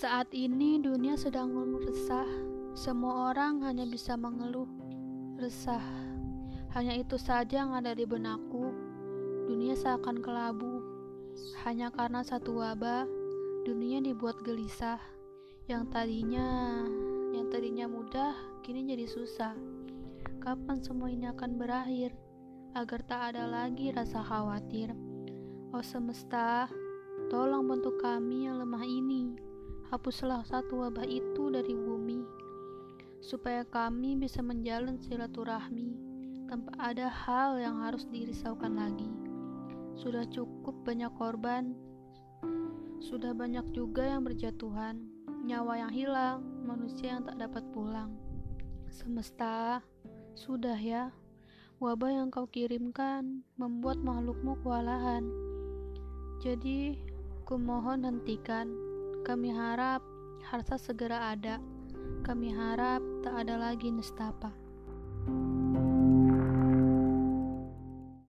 Saat ini dunia sedang resah. Semua orang hanya bisa mengeluh, resah. Hanya itu saja yang ada di benakku. Dunia seakan kelabu. Hanya karena satu wabah, dunia dibuat gelisah. Yang tadinya yang tadinya mudah, kini jadi susah. Kapan semua ini akan berakhir? Agar tak ada lagi rasa khawatir. Oh semesta, tolong bantu kami hapuslah satu wabah itu dari bumi, supaya kami bisa menjalin silaturahmi tanpa ada hal yang harus dirisaukan lagi. Sudah cukup banyak korban, sudah banyak juga yang berjatuhan, nyawa yang hilang, manusia yang tak dapat pulang. Semesta, sudah ya, wabah yang kau kirimkan membuat makhlukmu kewalahan. Jadi, kumohon hentikan kami harap harta segera ada. Kami harap tak ada lagi nestapa. thank you